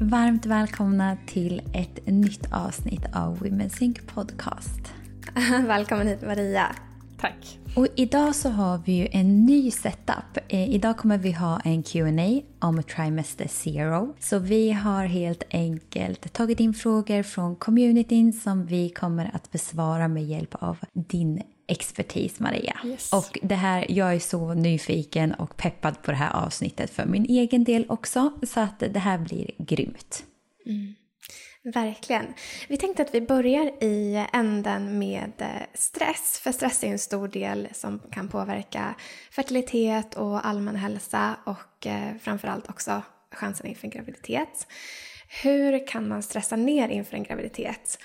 Varmt välkomna till ett nytt avsnitt av Women Sync Podcast. Välkommen hit Maria. Tack. Och idag så har vi ju en ny setup. Eh, idag kommer vi ha en Q&A om Trimester Zero. Så vi har helt enkelt tagit in frågor från communityn som vi kommer att besvara med hjälp av din expertis Maria. Yes. Och det här, jag är så nyfiken och peppad på det här avsnittet för min egen del också. Så att det här blir grymt. Mm. Verkligen. Vi tänkte att vi börjar i änden med eh, stress. För stress är en stor del som kan påverka fertilitet och allmän hälsa och eh, framförallt också chansen inför en graviditet. Hur kan man stressa ner inför en graviditet?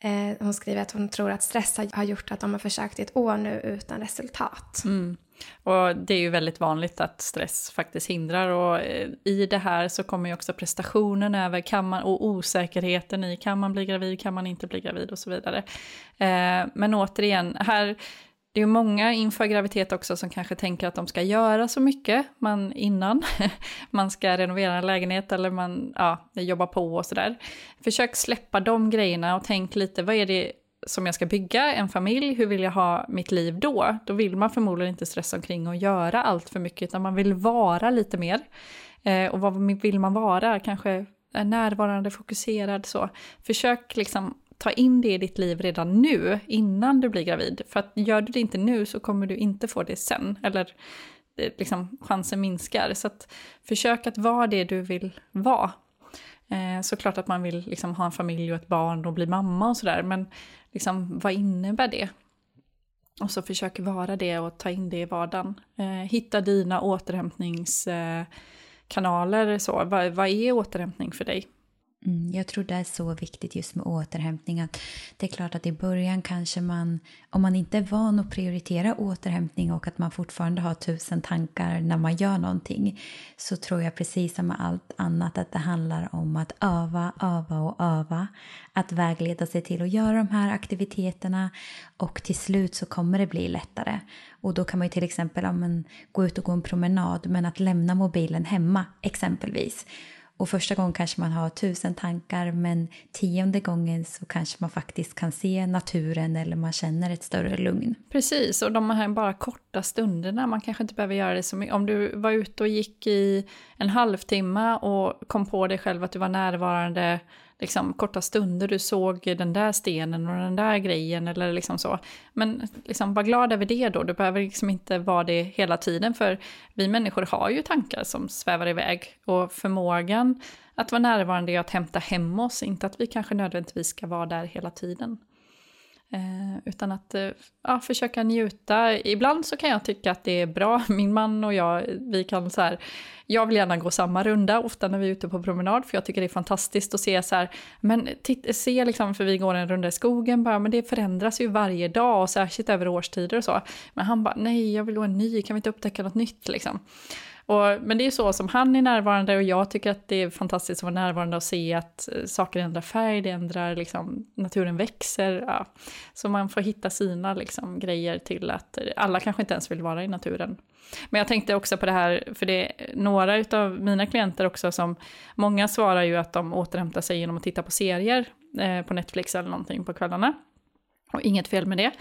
Eh, hon skriver att hon tror att stress har gjort att de har försökt i ett år nu utan resultat. Mm. Och det är ju väldigt vanligt att stress faktiskt hindrar och eh, i det här så kommer ju också prestationen över kan man, och osäkerheten i kan man bli gravid, kan man inte bli gravid och så vidare. Eh, men återigen, här det är ju många inför graviditet också som kanske tänker att de ska göra så mycket man, innan. man ska renovera en lägenhet eller man ja, jobbar på och sådär. Försök släppa de grejerna och tänk lite, vad är det som jag ska bygga, en familj, hur vill jag ha mitt liv då? Då vill man förmodligen inte stressa omkring och göra allt för mycket, utan man vill vara lite mer. Eh, och vad vill man vara? Kanske närvarande, fokuserad så. Försök liksom ta in det i ditt liv redan nu, innan du blir gravid. För att gör du det inte nu så kommer du inte få det sen. Eller eh, liksom, chansen minskar. Så att försök att vara det du vill vara. Eh, såklart att man vill liksom ha en familj och ett barn och bli mamma och sådär. Men liksom, vad innebär det? Och så försök vara det och ta in det i vardagen. Eh, hitta dina återhämtningskanaler. Eh, så. Vad, vad är återhämtning för dig? Mm, jag tror det är så viktigt just med återhämtning. Att det är klart att i början kanske man, om man inte är van att prioritera återhämtning och att man fortfarande har tusen tankar när man gör någonting, så tror jag precis som med allt annat att det handlar om att öva, öva och öva. Att vägleda sig till att göra de här aktiviteterna och till slut så kommer det bli lättare. Och då kan man ju till exempel ja, men, gå ut och gå en promenad men att lämna mobilen hemma exempelvis och första gången kanske man har tusen tankar men tionde gången så kanske man faktiskt kan se naturen eller man känner ett större lugn. Precis, och de här bara korta stunderna, man kanske inte behöver göra det så mycket. Om du var ute och gick i en halvtimme och kom på dig själv att du var närvarande liksom, korta stunder du såg den där stenen och den där grejen eller liksom så. Men liksom, var glad över det då, du behöver liksom inte vara det hela tiden för vi människor har ju tankar som svävar iväg och förmågan att vara närvarande är att hämta hem oss, inte att vi kanske nödvändigtvis ska vara där hela tiden. Eh, utan att eh, ja, försöka njuta. Ibland så kan jag tycka att det är bra. Min man och jag, vi kan så här, jag vill gärna gå samma runda ofta när vi är ute på promenad, för jag tycker det är fantastiskt att se så här, men titt, se liksom, för vi går en runda i skogen bara, men det förändras ju varje dag och särskilt över årstider och så. Men han bara, nej, jag vill gå en ny, kan vi inte upptäcka något nytt liksom? Och, men det är så som han är närvarande och jag tycker att det är fantastiskt att vara närvarande och se att eh, saker ändrar färg, det ändrar liksom, naturen växer. Ja. Så man får hitta sina liksom, grejer till att eh, alla kanske inte ens vill vara i naturen. Men jag tänkte också på det här, för det är några av mina klienter också som, många svarar ju att de återhämtar sig genom att titta på serier eh, på Netflix eller någonting på kvällarna. Och inget fel med det.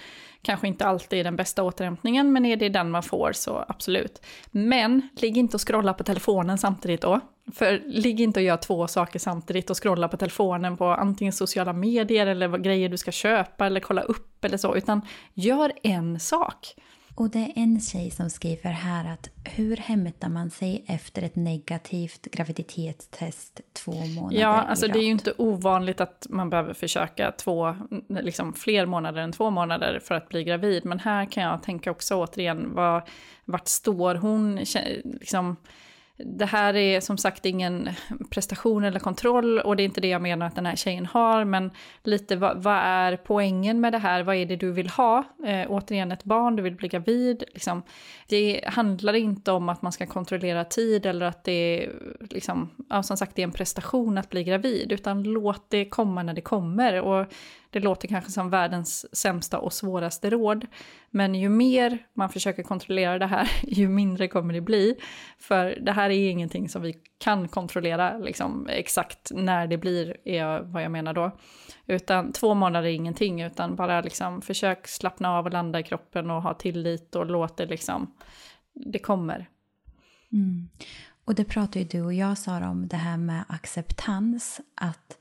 Kanske inte alltid den bästa återhämtningen, men är det den man får så absolut. Men ligg inte och scrolla på telefonen samtidigt då. För ligg inte och gör två saker samtidigt och scrolla på telefonen på antingen sociala medier eller vad grejer du ska köpa eller kolla upp eller så, utan gör en sak. Och det är en tjej som skriver här att hur hämtar man sig efter ett negativt graviditetstest två månader Ja, alltså det är ju inte ovanligt att man behöver försöka två, liksom fler månader än två månader för att bli gravid. Men här kan jag tänka också återigen, vad, vart står hon? Liksom, det här är som sagt ingen prestation eller kontroll och det är inte det jag menar att den här tjejen har, men lite vad, vad är poängen med det här? Vad är det du vill ha? Eh, återigen ett barn, du vill bli gravid. Liksom. Det handlar inte om att man ska kontrollera tid eller att det är, liksom, ja, som sagt, det är en prestation att bli gravid, utan låt det komma när det kommer. Och det låter kanske som världens sämsta och svåraste råd, men ju mer man försöker kontrollera det här, ju mindre kommer det bli. För det här är ingenting som vi kan kontrollera liksom, exakt när det blir, är vad jag menar då. Utan två månader är ingenting, utan bara liksom, försök slappna av och landa i kroppen och ha tillit och låt det liksom, det kommer. Mm. Och det pratar ju du och jag Sara om det här med acceptans. Att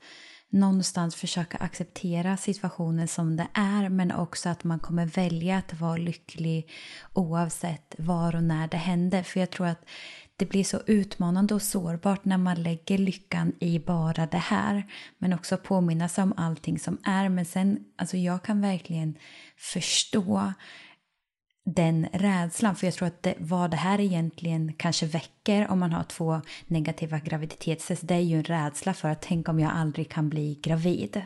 någonstans försöka acceptera situationen som det är men också att man kommer välja att vara lycklig oavsett var och när det händer. För jag tror att det blir så utmanande och sårbart när man lägger lyckan i bara det här. Men också påminna sig om allting som är. Men sen, alltså jag kan verkligen förstå den rädslan. För jag tror att det, vad det här egentligen kanske väcker om man har två negativa graviditetstest, det är ju en rädsla för att tänk om jag aldrig kan bli gravid.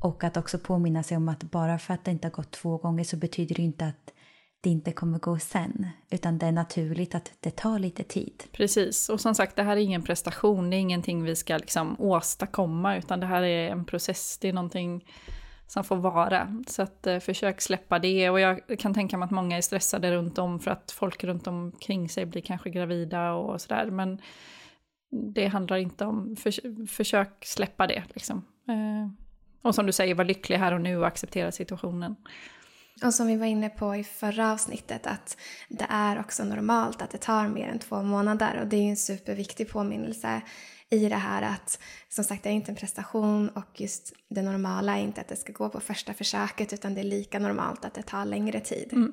Och att också påminna sig om att bara för att det inte har gått två gånger så betyder det inte att det inte kommer gå sen. Utan det är naturligt att det tar lite tid. Precis, och som sagt det här är ingen prestation, det är ingenting vi ska liksom åstadkomma utan det här är en process, det är någonting som får vara. Så att, eh, försök släppa det. Och jag kan tänka mig att många är stressade runt om för att folk runt omkring sig blir kanske gravida och sådär. Men det handlar inte om, för, försök släppa det. Liksom. Eh, och som du säger, var lycklig här och nu och acceptera situationen. Och som vi var inne på i förra avsnittet att det är också normalt att det tar mer än två månader och det är ju en superviktig påminnelse i det här att som sagt det är inte en prestation och just det normala är inte att det ska gå på första försöket utan det är lika normalt att det tar längre tid. Mm.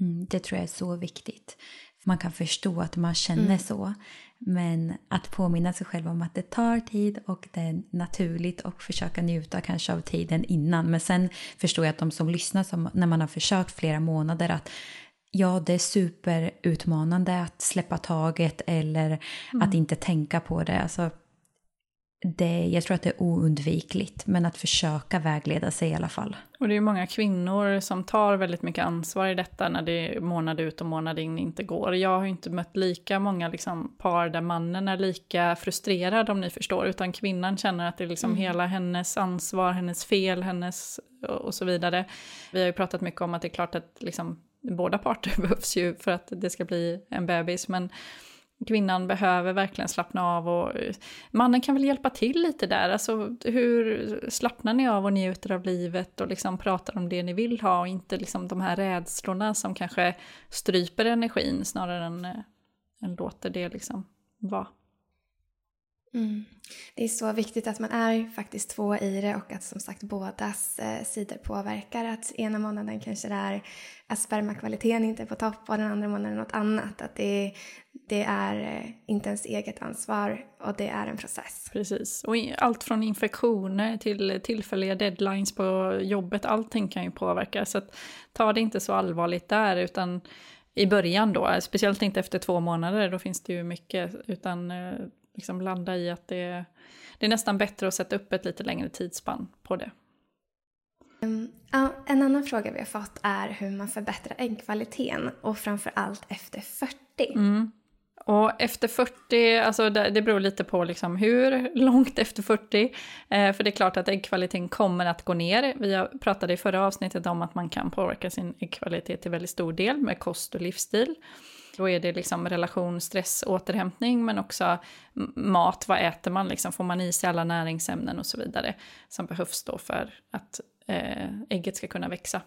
Mm, det tror jag är så viktigt. Man kan förstå att man känner mm. så. Men att påminna sig själv om att det tar tid och det är naturligt och försöka njuta kanske av tiden innan. Men sen förstår jag att de som lyssnar, som, när man har försökt flera månader, att ja, det är superutmanande att släppa taget eller mm. att inte tänka på det. Alltså, det, jag tror att det är oundvikligt, men att försöka vägleda sig i alla fall. Och det är många kvinnor som tar väldigt mycket ansvar i detta när det månad ut och månad in inte går. Jag har inte mött lika många liksom, par där mannen är lika frustrerad om ni förstår, utan kvinnan känner att det är liksom mm. hela hennes ansvar, hennes fel, hennes och så vidare. Vi har ju pratat mycket om att det är klart att liksom, båda parter behövs ju för att det ska bli en bebis, men kvinnan behöver verkligen slappna av och eh, mannen kan väl hjälpa till lite där. Alltså hur slappnar ni av och njuter av livet och liksom pratar om det ni vill ha och inte liksom de här rädslorna som kanske stryper energin snarare än, eh, än låter det liksom vara. Mm. Det är så viktigt att man är faktiskt två i det och att som sagt bådas eh, sidor påverkar. Att ena månaden kanske det är att spermakvaliteten inte är på topp och den andra månaden något annat. Att det, det är eh, inte ens eget ansvar och det är en process. Precis, och allt från infektioner till tillfälliga deadlines på jobbet, allting kan ju påverka. Så att, ta det inte så allvarligt där utan i början då, speciellt inte efter två månader, då finns det ju mycket, utan eh, liksom landa i att det, det är nästan bättre att sätta upp ett lite längre tidsspann på det. Um, en annan fråga vi har fått är hur man förbättrar äggkvaliteten och framför allt efter 40. Mm. Och efter 40, alltså det, det beror lite på liksom hur långt efter 40. Eh, för det är klart att äggkvaliteten kommer att gå ner. Vi pratade i förra avsnittet om att man kan påverka sin äggkvalitet till väldigt stor del med kost och livsstil. Då är det liksom relation, stress, återhämtning men också mat, vad äter man, liksom, får man i sig alla näringsämnen och så vidare som behövs då för att eh, ägget ska kunna växa.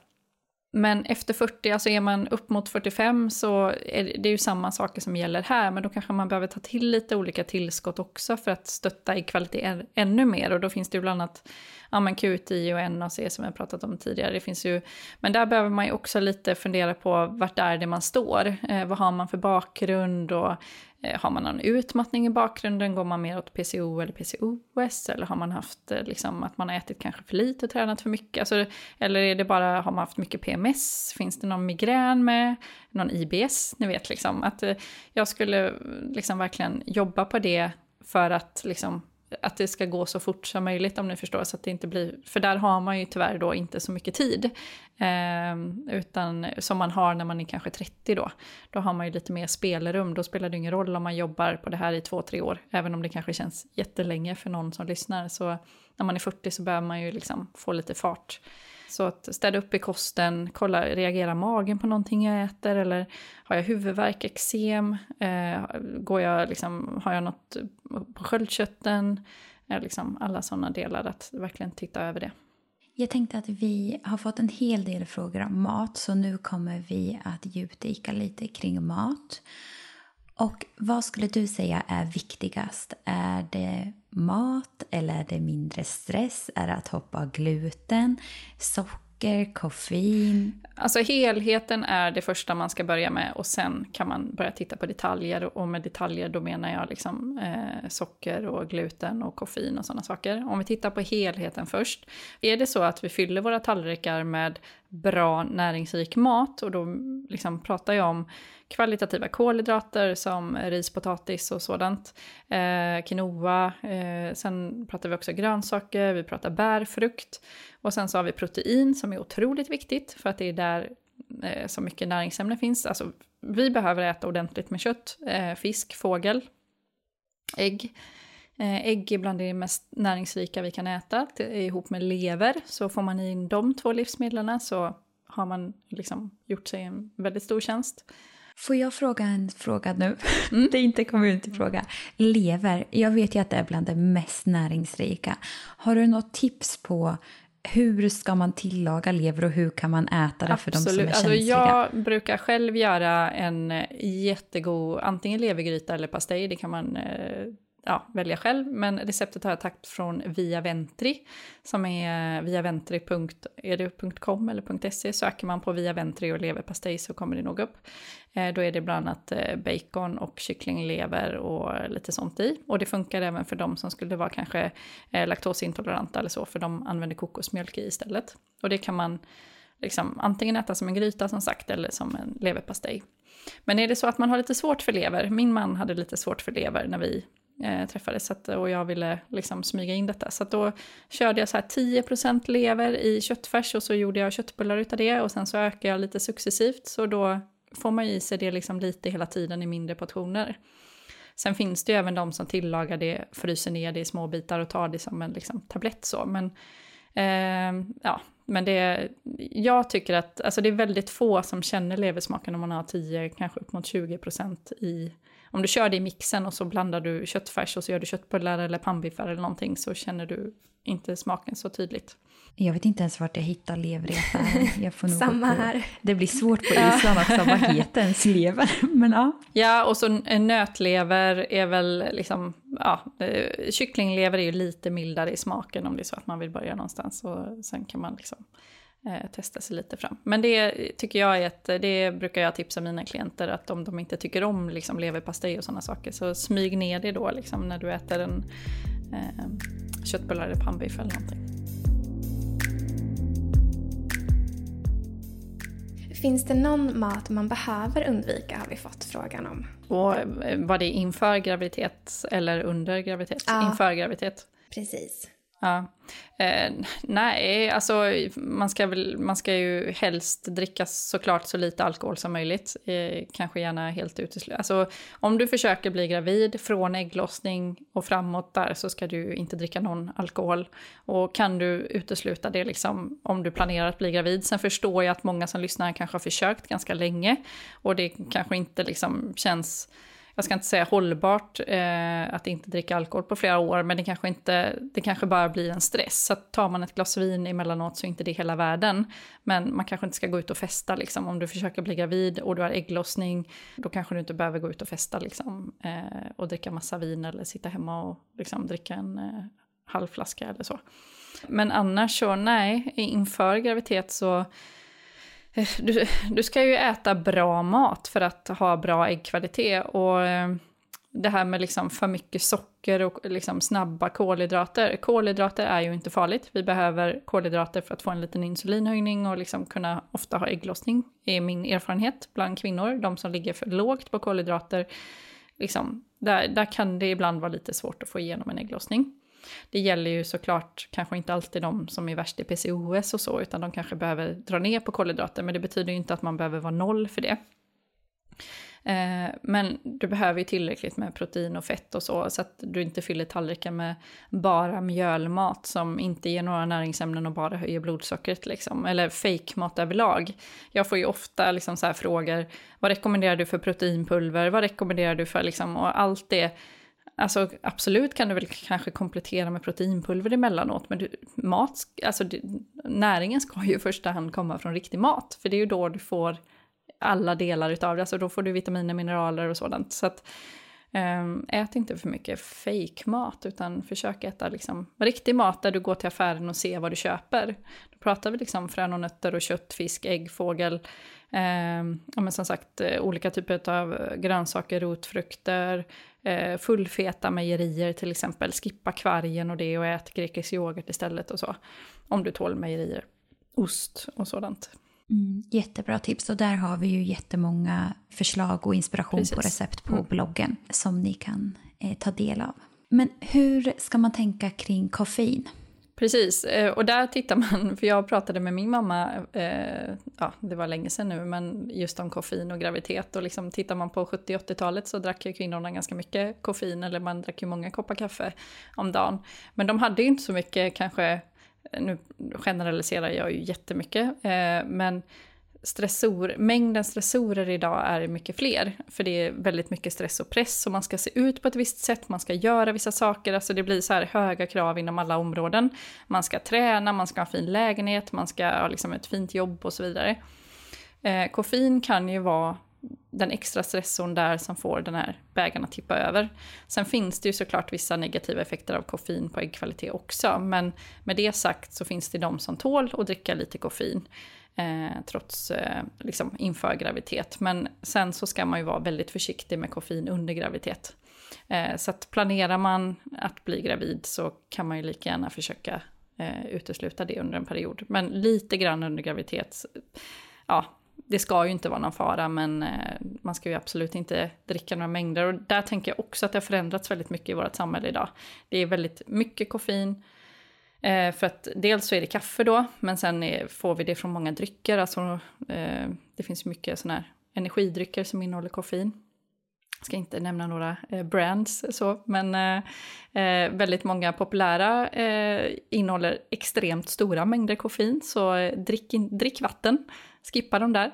Men efter 40, alltså är man upp mot 45 så är det, det är ju samma saker som gäller här, men då kanske man behöver ta till lite olika tillskott också för att stötta i kvalitet ännu mer. Och då finns det ju bland annat ja, men QTI och NAC som jag pratat om tidigare. Det finns ju, men där behöver man ju också lite fundera på vart är det man står. Eh, vad har man för bakgrund och Eh, har man någon utmattning i bakgrunden? Går man mer åt PCO eller PCOS? Eller har man haft eh, liksom, att man har ätit kanske för lite och tränat för mycket? Alltså, eller är det bara, har man haft mycket PMS? Finns det någon migrän med? Någon IBS? Ni vet liksom att eh, jag skulle liksom verkligen jobba på det för att liksom att det ska gå så fort som möjligt om ni förstår. Så att det inte blir, för där har man ju tyvärr då inte så mycket tid. Eh, utan som man har när man är kanske 30 då. Då har man ju lite mer spelrum. Då spelar det ingen roll om man jobbar på det här i två, tre år. Även om det kanske känns jättelänge för någon som lyssnar. Så när man är 40 så behöver man ju liksom få lite fart. Så att städa upp i kosten, kolla, reagerar magen på någonting jag äter eller har jag huvudvärk, eksem, eh, går jag liksom, har jag något på sköldkörteln, eh, liksom alla sådana delar, att verkligen titta över det. Jag tänkte att vi har fått en hel del frågor om mat så nu kommer vi att djupdyka lite kring mat. Och vad skulle du säga är viktigast? Är det mat eller är det mindre stress? Är det att hoppa gluten? Socker? Koffein? Alltså helheten är det första man ska börja med och sen kan man börja titta på detaljer. Och med detaljer då menar jag liksom eh, socker och gluten och koffein och sådana saker. Om vi tittar på helheten först. Är det så att vi fyller våra tallrikar med bra näringsrik mat och då liksom pratar jag om kvalitativa kolhydrater som ris, potatis och sådant. Eh, quinoa, eh, sen pratar vi också grönsaker, vi pratar bär, frukt. Och sen så har vi protein som är otroligt viktigt för att det är där eh, så mycket näringsämnen finns. Alltså, vi behöver äta ordentligt med kött, eh, fisk, fågel, ägg. Eh, ägg är bland det mest näringsrika vi kan äta ihop med lever. Så får man in de två livsmedlen så har man liksom gjort sig en väldigt stor tjänst. Får jag fråga en fråga nu? Mm. det är inte communityfråga. Lever, jag vet ju att det är bland det mest näringsrika. Har du något tips på hur ska man tillaga lever och hur kan man äta det för de som är alltså, känsliga? Jag brukar själv göra en jättegod antingen levergryta eller pastej. Det kan man eh, ja, välja själv, men receptet har jag tagit från Via Ventri, som är viaventri.com eller .se. Söker man på Via Ventri och leverpastej så kommer det nog upp. Eh, då är det bland annat eh, bacon och kycklinglever och lite sånt i. Och det funkar även för de som skulle vara kanske eh, laktosintoleranta eller så, för de använder kokosmjölk i istället. Och det kan man liksom antingen äta som en gryta som sagt eller som en leverpastej. Men är det så att man har lite svårt för lever, min man hade lite svårt för lever när vi eh, träffades att, och jag ville liksom smyga in detta. Så då körde jag så här 10% lever i köttfärs och så gjorde jag köttbullar utav det och sen så ökade jag lite successivt så då får man i sig det liksom lite hela tiden i mindre portioner. Sen finns det ju även de som tillagar det, fryser ner det i små bitar och tar det som en liksom, tablett så. Men, eh, ja, men det, jag tycker att alltså det är väldigt få som känner leversmaken om man har 10, kanske upp mot 20 procent i om du kör det i mixen och så blandar du köttfärs och så gör du köttbullar eller pannbiffar eller någonting så känner du inte smaken så tydligt. Jag vet inte ens vart jag hittar lever i affären. Samma här. Det blir svårt på Island också, vad heter ens lever? Men ja. Ja, och så nötlever är väl liksom, ja, eh, kycklinglever är ju lite mildare i smaken om det är så att man vill börja någonstans. Och sen kan man liksom testa sig lite fram. Men det tycker jag är ett, det brukar jag tipsa mina klienter att om de inte tycker om liksom leverpastej och sådana saker så smyg ner det då liksom när du äter en eh, köttbullar eller pannbiff eller någonting. Finns det någon mat man behöver undvika har vi fått frågan om. Och eh, var det inför graviditet eller under graviditet? Ja, inför graviditet. Precis. Ja. Eh, nej, alltså man ska, väl, man ska ju helst dricka såklart så lite alkohol som möjligt. Eh, kanske gärna helt utesluta. Alltså om du försöker bli gravid från ägglossning och framåt där så ska du inte dricka någon alkohol. Och kan du utesluta det liksom om du planerar att bli gravid. Sen förstår jag att många som lyssnar kanske har försökt ganska länge och det kanske inte liksom känns jag ska inte säga hållbart eh, att inte dricka alkohol på flera år, men det kanske, inte, det kanske bara blir en stress. Så tar man ett glas vin emellanåt så är inte det hela världen. Men man kanske inte ska gå ut och festa liksom. Om du försöker bli gravid och du har ägglossning, då kanske du inte behöver gå ut och festa liksom. Eh, och dricka massa vin eller sitta hemma och liksom, dricka en eh, halv flaska eller så. Men annars så nej, inför graviditet så Eh, du, du ska ju äta bra mat för att ha bra äggkvalitet. Och eh, det här med liksom för mycket socker och liksom snabba kolhydrater. Kolhydrater är ju inte farligt. Vi behöver kolhydrater för att få en liten insulinhöjning och liksom kunna ofta ha ägglossning, Det är min erfarenhet bland kvinnor. De som ligger för lågt på kolhydrater, liksom, där, där kan det ibland vara lite svårt att få igenom en ägglossning. Det gäller ju såklart kanske inte alltid de som är värst i PCOS och så, utan de kanske behöver dra ner på kolhydrater, men det betyder ju inte att man behöver vara noll för det. Eh, men du behöver ju tillräckligt med protein och fett och så, så att du inte fyller tallriken med bara mjölmat som inte ger några näringsämnen och bara höjer blodsockret liksom. Eller fejkmat överlag. Jag får ju ofta liksom så här frågor, vad rekommenderar du för proteinpulver, vad rekommenderar du för liksom, och allt det Alltså absolut kan du väl kanske komplettera med proteinpulver emellanåt, men du, mat, alltså näringen ska ju i första hand komma från riktig mat, för det är ju då du får alla delar utav det, alltså då får du vitaminer, mineraler och sådant. Så att, ehm, ät inte för mycket fake-mat, utan försök äta liksom riktig mat där du går till affären och ser vad du köper. Då pratar vi liksom frön och nötter och kött, fisk, ägg, fågel. eh, ja, men som sagt, eh, olika typer av eh, grönsaker, rotfrukter, uh, fullfeta mejerier till exempel. Skippa kvargen och det och ät grekisk yoghurt istället och så. Om du tål mejerier. Ost och sådant. Mm, jättebra tips och där har vi ju jättemånga förslag och inspiration Precis. på recept på mm. bloggen som ni kan eh, ta del av. Men hur ska man tänka kring koffein? Precis, eh, och där tittar man, för jag pratade med min mamma, eh, ja det var länge sedan nu, men just om koffein och graviditet och liksom tittar man på 70-80-talet så drack ju kvinnorna ganska mycket koffein, eller man drack ju många koppar kaffe om dagen. Men de hade ju inte så mycket kanske eh, nu generaliserar jag ju jättemycket, eh, men stressor, mängden stressorer idag är mycket fler. För det är väldigt mycket stress och press och man ska se ut på ett visst sätt, man ska göra vissa saker, alltså det blir så här höga krav inom alla områden. Man ska träna, man ska ha en fin lägenhet, man ska ha liksom ett fint jobb och så vidare. Eh, koffein kan ju vara den extra stressorn där som får den här bägaren att tippa över. Sen finns det ju såklart vissa negativa effekter av koffein på äggkvalitet också, men med det sagt så finns det de som tål att dricka lite koffein. Eh, trots eh, liksom inför graviditet. Men sen så ska man ju vara väldigt försiktig med koffein under graviditet. Eh, så att planerar man att bli gravid så kan man ju lika gärna försöka eh, utesluta det under en period. Men lite grann under graviditet, ja, det ska ju inte vara någon fara, men eh, man ska ju absolut inte dricka några mängder. Och där tänker jag också att det har förändrats väldigt mycket i vårt samhälle idag. Det är väldigt mycket koffein, eh, för att dels så är det kaffe då, men sen är, får vi det från många drycker. Alltså, eh, det finns mycket sådana här energidrycker som innehåller koffein. Jag ska inte nämna några eh, brands så, men eh, eh väldigt många populära eh, innehåller extremt stora mängder koffein, så eh, drick, in, drick vatten skippa de där.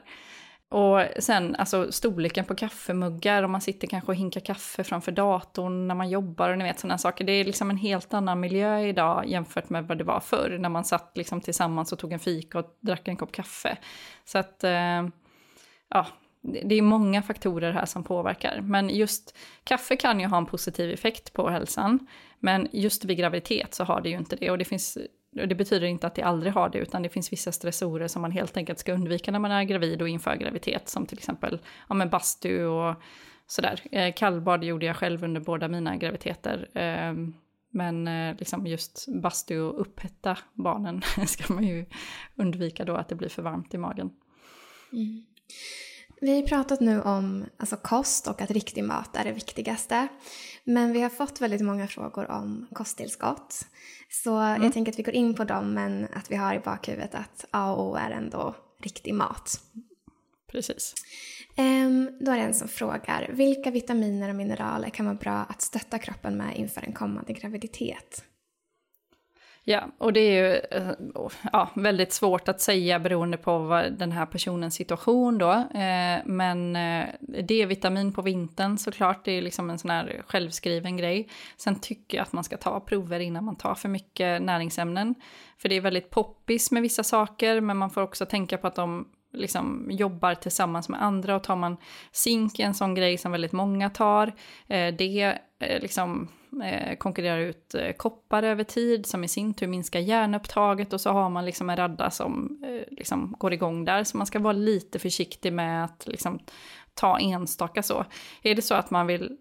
Och sen alltså storleken på kaffemuggar, om man sitter kanske och hinkar kaffe framför datorn när man jobbar och ni vet sådana saker. Det är liksom en helt annan miljö idag jämfört med vad det var förr när man satt liksom tillsammans och tog en fika och drack en kopp kaffe. Så att, eh, ja, det är många faktorer här som påverkar. Men just kaffe kan ju ha en positiv effekt på hälsan. Men just vid graviditet så har det ju inte det. Och det finns det betyder inte att det aldrig har det, utan det finns vissa stressorer som man helt enkelt ska undvika när man är gravid och inför graviditet, som till exempel ja, men bastu och sådär. Eh, kallbad gjorde jag själv under båda mina graviditeter. Ehm, men eh, liksom just bastu och upphetta barnen ska man ju undvika då att det blir för varmt i magen. Mm. Vi har pratat nu om alltså, kost och att riktig mat är det viktigaste. Men vi har fått väldigt många frågor om kosttillskott. Så mm. jag tänker att vi går in på dem men att vi har i bakhuvudet att A och O är ändå riktig mat. Precis. Um, då är det en som frågar, vilka vitaminer och mineraler kan vara bra att stötta kroppen med inför en kommande graviditet? Ja, och det är ju eh, ja, väldigt svårt att säga beroende på vad den här personens situation då. Eh, men eh, D-vitamin på vintern såklart, det är liksom en sån här självskriven grej. Sen tycker jag att man ska ta prover innan man tar för mycket näringsämnen. För det är väldigt poppis med vissa saker, men man får också tänka på att de liksom jobbar tillsammans med andra och tar man zink en sån grej som väldigt många tar, eh, det Eh, liksom eh, konkurrerar ut eh, koppar över tid som i sin tur minskar järnupptaget och så har man liksom en radda som eh, liksom går igång där. Så man ska vara lite försiktig med att liksom, ta enstaka så. Är det så att man vill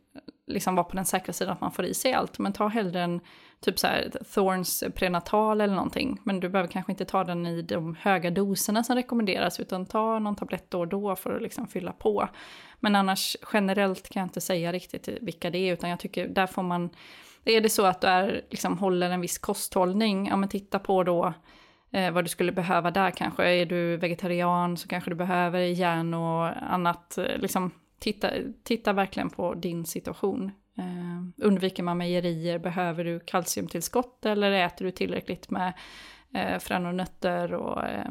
liksom vara på den säkra sidan att man får i sig allt, men ta hellre en typ så här Thorns prenatal eller någonting. Men du behöver kanske inte ta den i de höga doserna som rekommenderas utan ta någon tablett då och då för att liksom fylla på. Men annars generellt kan jag inte säga riktigt vilka det är utan jag tycker där får man är det så att du är, liksom, håller en viss kosthållning, ja men titta på då eh, vad du skulle behöva där kanske. Är du vegetarian så kanske du behöver järn och annat. Eh, liksom, titta, titta verkligen på din situation. Eh, undviker man mejerier, behöver du kalciumtillskott eller äter du tillräckligt med eh, frön och nötter och eh,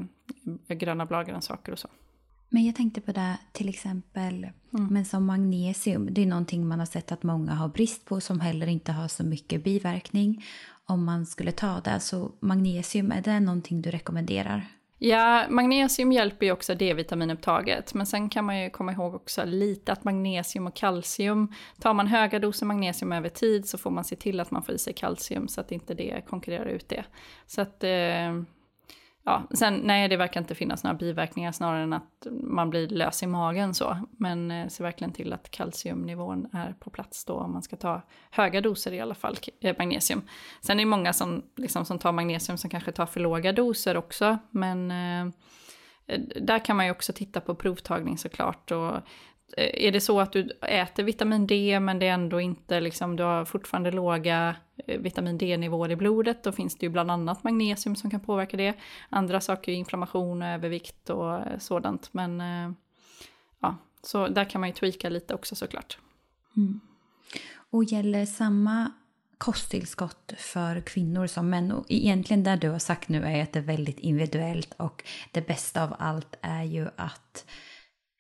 gröna bladgrönsaker och så. Men jag tänkte på det till exempel, mm. men som magnesium, det är någonting man har sett att många har brist på som heller inte har så mycket biverkning om man skulle ta det. Så magnesium, är det någonting du rekommenderar? Ja, magnesium hjälper ju också D-vitaminupptaget, men sen kan man ju komma ihåg också lite att magnesium och kalcium, tar man höga doser magnesium över tid så får man se till att man får i sig kalcium så att inte det konkurrerar ut det. Så att eh, ja, sen nej, det verkar inte finnas några biverkningar snarare än att man blir lös i magen så. Men eh, se verkligen till att kalciumnivån är på plats då om man ska ta höga doser i alla fall eh, magnesium. Sen är det många som, liksom, som tar magnesium som kanske tar för låga doser också. Men eh, eh där kan man ju också titta på provtagning såklart. Och Eh, är det så att du äter vitamin D men det är ändå inte liksom, du har fortfarande låga eh, vitamin D-nivåer i blodet, då finns det ju bland annat magnesium som kan påverka det. Andra saker är inflammation och övervikt och eh, sådant, men ja, så där kan man ju tweaka lite också såklart. Mm. Och gäller samma kosttillskott för kvinnor som män. Och egentligen det du har sagt nu är att det är väldigt individuellt och det bästa av allt är ju att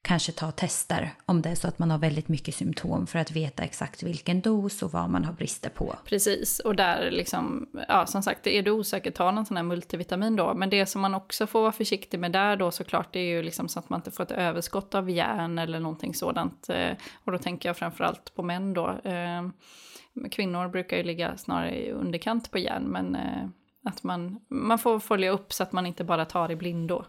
kanske ta tester om det är så att man har väldigt mycket symptom för att veta exakt vilken dos och vad man har brister på. Precis, och där liksom, ja som sagt, är du osäker, ta någon sån här multivitamin då. Men det som man också får vara försiktig med där då såklart, det är ju liksom så att man inte får ett överskott av järn eller någonting sådant. Eh, och då tänker jag framförallt på män då. Eh, kvinnor brukar ju ligga snarare i underkant på järn, men eh, att man, man får följa upp så att man inte bara tar i blindo.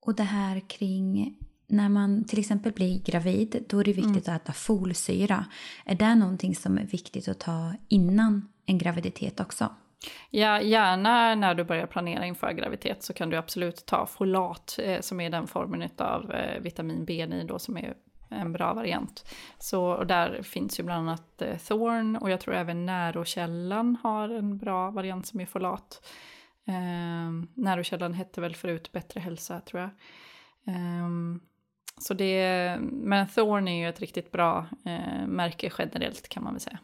Och det här kring när man till exempel blir gravid då är det viktigt mm. att äta folsyra. Är det någonting som är viktigt att ta innan en graviditet också? Ja, gärna när du börjar planera inför graviditet så kan du absolut ta folat eh, som är den formen av eh, vitamin B9 då som är en bra variant. Så och där finns ju bland annat eh, Thorn och jag tror även Närokällan har en bra variant som är folat. Eh, Närokällan hette väl förut Bättre hälsa tror jag. Um, så det, men Thorn är ju ett riktigt bra eh, märke generellt kan man väl säga.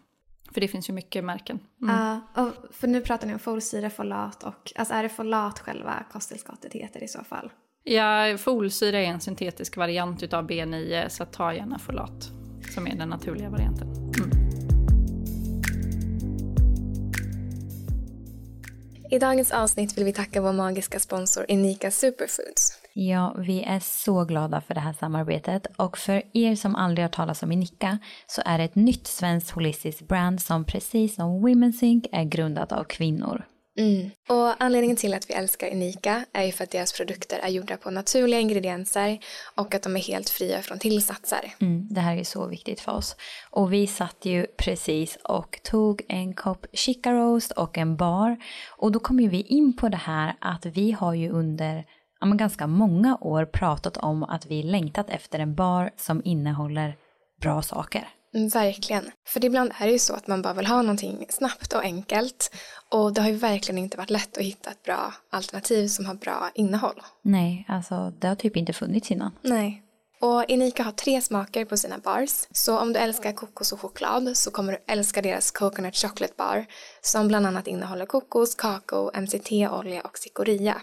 För det finns ju mycket märken. Mm. Och för nu pratar ni om folsyra, folat och alltså är det folat själva kosttillskottet heter i så fall? Ja, folsyra är en syntetisk variant utav B9 så ta gärna folat som är den naturliga varianten. Mm. I dagens avsnitt vill vi tacka vår magiska sponsor Unika Superfoods. Ja, vi är så glada för det här samarbetet och för er som aldrig har talat om Inika så är det ett nytt svenskt holistiskt brand som precis som Women's Inc är grundat av kvinnor. Mm. Och anledningen till att vi älskar Unika är ju för att deras produkter är gjorda på naturliga ingredienser och att de är helt fria från tillsatser. Mm, det här är så viktigt för oss. Och vi satt ju precis och tog en kopp chica roast och en bar och då kom ju vi in på det här att vi har ju under ja, men ganska många år pratat om att vi längtat efter en bar som innehåller bra saker. Mm, verkligen. För ibland är det ju så att man bara vill ha någonting snabbt och enkelt. Och det har ju verkligen inte varit lätt att hitta ett bra alternativ som har bra innehåll. Nej, alltså det har typ inte funnits innan. Nej. Och Inika har tre smaker på sina bars. Så om du älskar kokos och choklad så kommer du älska deras Coconut Chocolate Bar som bland annat innehåller kokos, kakao, MCT-olja och cikoria.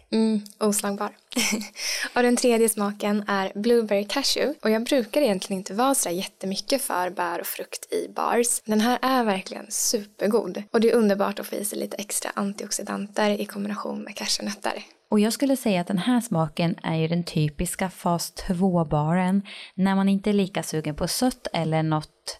Mm, oslagbar. och den tredje smaken är Blueberry Cashew. Och jag brukar egentligen inte vara så jättemycket för bär och frukt i bars. Den här är verkligen supergod. Och det är underbart att få i sig lite extra antioxidanter i kombination med cashewnötter. Och jag skulle säga att den här smaken är ju den typiska fas 2-baren när man inte är lika sugen på sött eller något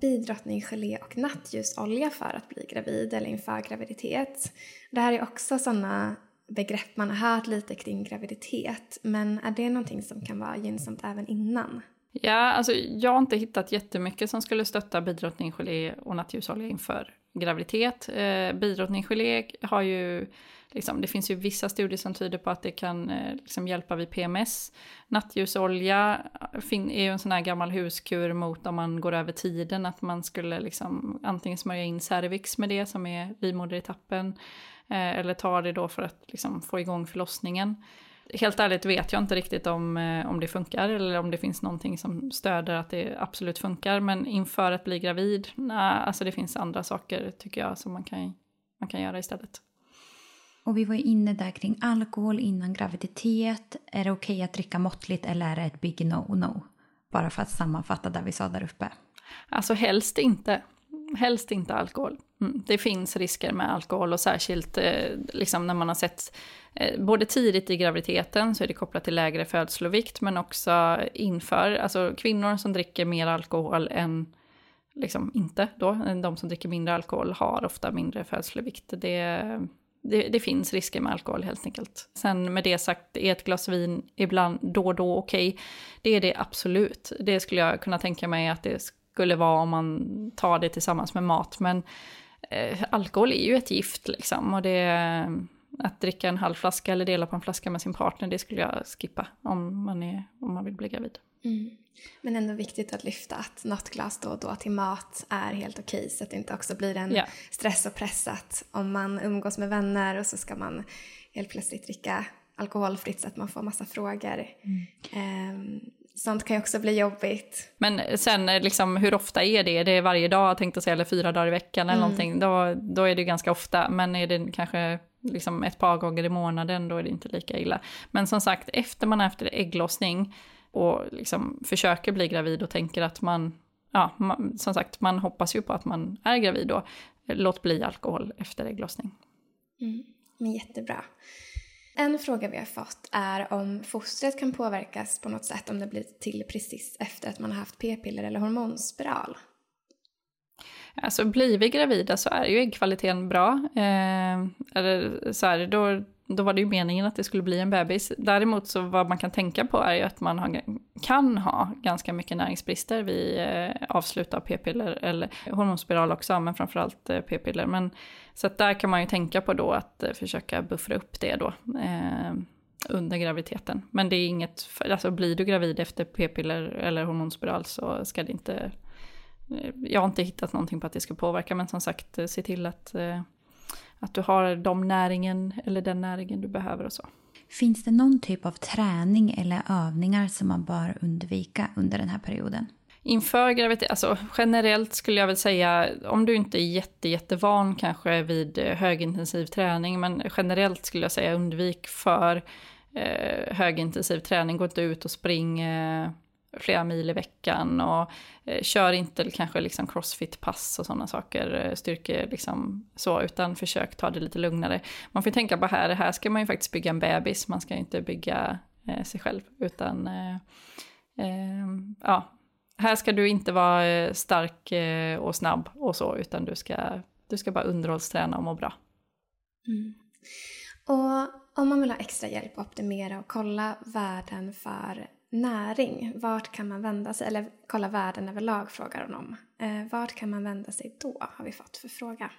bidrottninggelé och nattljusolja för att bli gravid eller inför graviditet. Det här är också sådana begrepp man har hört lite kring graviditet men är det någonting som kan vara gynnsamt även innan? Ja, alltså jag har inte hittat jättemycket som skulle stötta bidrottninggelé och nattljusolja inför graviditet. Eh, bidrottninggelé har ju liksom, det finns ju vissa studier som tyder på att det kan eh, liksom, hjälpa vid PMS. Nattljusolja eh, är ju en sån här gammal huskur mot om man går över tiden, att man skulle liksom, antingen smörja in cervix med det som är livmoderetappen, eh, eller ta det då för att liksom, få igång förlossningen. Helt ärligt vet jag inte riktigt om, eh, om det funkar eller om det finns någonting som stöder att det absolut funkar. Men inför att bli gravid, nej, alltså det finns andra saker tycker jag som man kan, man kan göra istället. Och vi var ju inne där kring alkohol innan graviditet. Är det okej okay att dricka måttligt eller är det ett big no-no? Bara för att sammanfatta det vi sa där uppe. Alltså helst inte. Helst inte alkohol. Mm. Det finns risker med alkohol och särskilt eh, liksom när man har sett eh, både tidigt i graviditeten så är det kopplat till lägre födslovikt men också inför, alltså kvinnor som dricker mer alkohol än liksom inte då, de som dricker mindre alkohol har ofta mindre födslovikt. Det, det, det, finns risker med alkohol helt enkelt. Sen med det sagt, är ett glas vin ibland då och då okej? Okay? Det är det absolut. Det skulle jag kunna tänka mig att det skulle vara om man tar det tillsammans med mat. Men eh, alkohol är ju ett gift liksom. Och det, att dricka en halv flaska eller dela på en flaska med sin partner, det skulle jag skippa om man, är, om man vill bli gravid. Mm. Men ändå viktigt att lyfta att något glas då och då till mat är helt okej så att det inte också blir en yeah. stress och pressat om man umgås med vänner och så ska man helt plötsligt dricka alkoholfritt så att man får massa frågor. Mm. Um, sånt kan ju också bli jobbigt. Men sen liksom, hur ofta är det? Det är varje dag tänkte jag säga, eller fyra dagar i veckan eller mm. någonting. Då, då är det ganska ofta. Men är det kanske liksom ett par gånger i månaden, då är det inte lika illa. Men som sagt, efter man har haft ägglossning och liksom försöker bli gravid och tänker att man, ja, man, som sagt, man hoppas ju på att man är gravid då. Låt bli alkohol efter ägglossning. Mm, men jättebra. En fråga vi har fått är om fostret kan påverkas på något sätt om det blir till precis efter att man har haft p-piller eller hormonspiral. Alltså blir vi gravida så är ju äggkvaliteten bra. Eh, eller så här, då, då var det ju meningen att det skulle bli en bebis. Däremot så vad man kan tänka på är ju att man har, kan ha ganska mycket näringsbrister vid eh, avslut av p-piller eller hormonspiral också, men framförallt eh, p-piller. Men, så att där kan man ju tänka på då att eh, försöka buffra upp det då. Eh, under graviditeten. Men det är inget, alltså blir du gravid efter p-piller eller hormonspiral så ska det inte, eh, jag har inte hittat någonting på att det ska påverka men som sagt eh, se till att eh, att du har de näringen eller den näringen du behöver och så. Finns det någon typ av träning eller övningar som man bör undvika under den här perioden? Inför graviditet, alltså generellt skulle jag väl säga, om du inte är jätte, jättevan kanske vid högintensiv träning, men generellt skulle jag säga undvik för eh, högintensiv träning, gå inte ut och spring eh, flera mil i veckan och eh, kör inte kanske liksom crossfit-pass och sådana saker, eh, styrke liksom så, utan försök ta det lite lugnare. Man får tänka på här, här ska man ju faktiskt bygga en bebis, man ska inte bygga eh, sig själv, utan eh, eh, ja, här ska du inte vara eh, stark eh, och snabb och så, utan du ska, du ska bara underhållsträna och må bra. Mm. Och om man vill ha extra hjälp att optimera och kolla värden för näring, vart kan man vända sig? Eller kolla världen överlag frågar hon om. Eh, vart kan man vända sig då, har vi fått för fråga.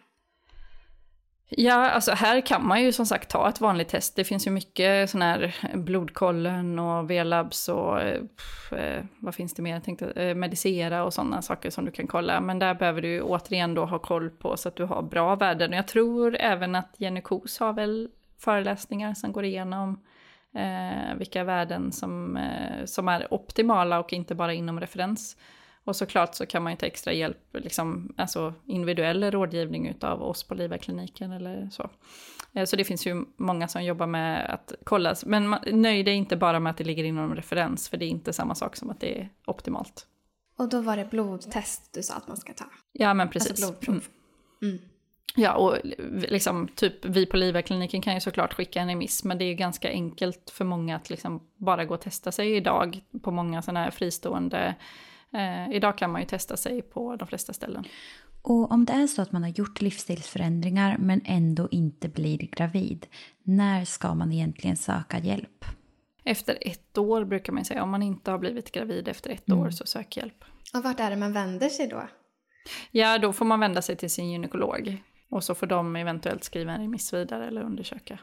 Ja, alltså här kan man ju som sagt ta ett vanligt test. Det finns ju mycket sån här blodkollen och V-labs och eh, pff, eh, vad finns det mer? Jag tänkte eh, medicera och sådana saker som du kan kolla. Men där behöver du återigen då ha koll på så att du har bra värden. Och jag tror även att Jenny Kos har väl föreläsningar som går igenom eh, vilka värden som, eh, som är optimala och inte bara inom referens. Och såklart så kan man ju ta extra hjälp, liksom, alltså individuell rådgivning av oss på Livakliniken eller så. Eh, så det finns ju många som jobbar med att kolla, men nöj dig inte bara med att det ligger inom referens, för det är inte samma sak som att det är optimalt. Och då var det blodtest du sa att man ska ta? Ja men precis. Alltså blodprov. Mm. Mm. Ja, och liksom, typ vi på Livakliniken kan ju såklart skicka en remiss, men det är ju ganska enkelt för många att liksom bara gå och testa sig idag på många sådana här fristående Eh, idag kan man ju testa sig på de flesta ställen. Och om det är så att man har gjort livsstilsförändringar men ändå inte blir gravid, när ska man egentligen söka hjälp? Efter ett år brukar man säga. Om man inte har blivit gravid efter ett mm. år så sök hjälp. Och vart är det man vänder sig då? Ja, då får man vända sig till sin gynekolog. Och så får de eventuellt skriva en remiss vidare eller undersöka.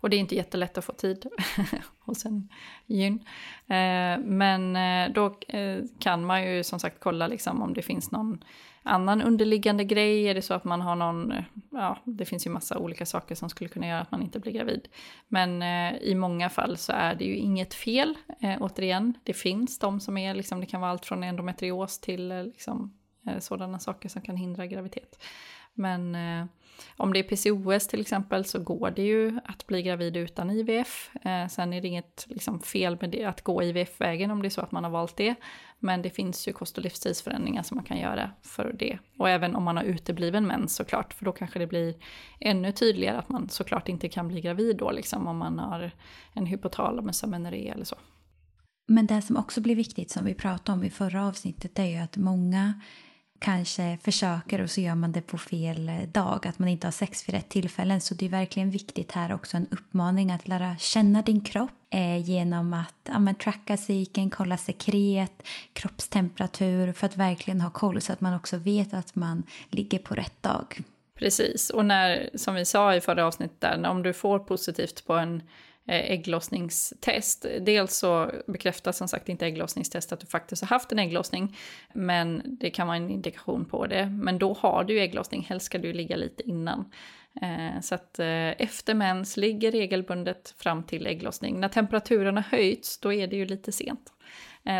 Och det är inte jättelätt att få tid hos en gyn. Eh, men eh, då eh, kan man ju som sagt kolla liksom om det finns någon annan underliggande grej. Är det så att man har någon, ja det finns ju massa olika saker som skulle kunna göra att man inte blir gravid. Men i många fall så är det ju inget fel. återigen, det finns de som är liksom, det kan vara allt från endometrios till liksom, sådana saker som kan hindra graviditet. Men eh, om det är PCOS till exempel så går det ju att bli gravid utan IVF. Eh, sen är det inget liksom, fel med det, att gå IVF-vägen om det är så att man har valt det. Men det finns ju kost och livsstilsförändringar som man kan göra för det. Och även om man har utebliven mens såklart, för då kanske det blir ännu tydligare att man såklart inte kan bli gravid då, liksom om man har en hypotalamus amenorré eller så. Men det som också blir viktigt som vi pratade om i förra avsnittet är ju att många kanske försöker och så gör man det på fel eh, dag, att man inte har sex vid rätt tillfällen. Så det är verkligen viktigt här också en uppmaning att lära känna din kropp eh, genom att ja, men, tracka cykeln, kolla sekret, kroppstemperatur för att verkligen ha koll så att man också vet att man ligger på rätt dag. Precis, och när, som vi sa i förra avsnittet, där, om du får positivt på en Eh, ägglossningstest. Dels så bekräftas som sagt inte ägglossningstest att du faktiskt har haft en ägglossning, men det kan vara en indikation på det. Men då har du ägglossning, helst ska du ligga lite innan. Eh, så att eh, efter mens ligger regelbundet fram till ägglossning. När temperaturen har höjts, då är det ju lite sent.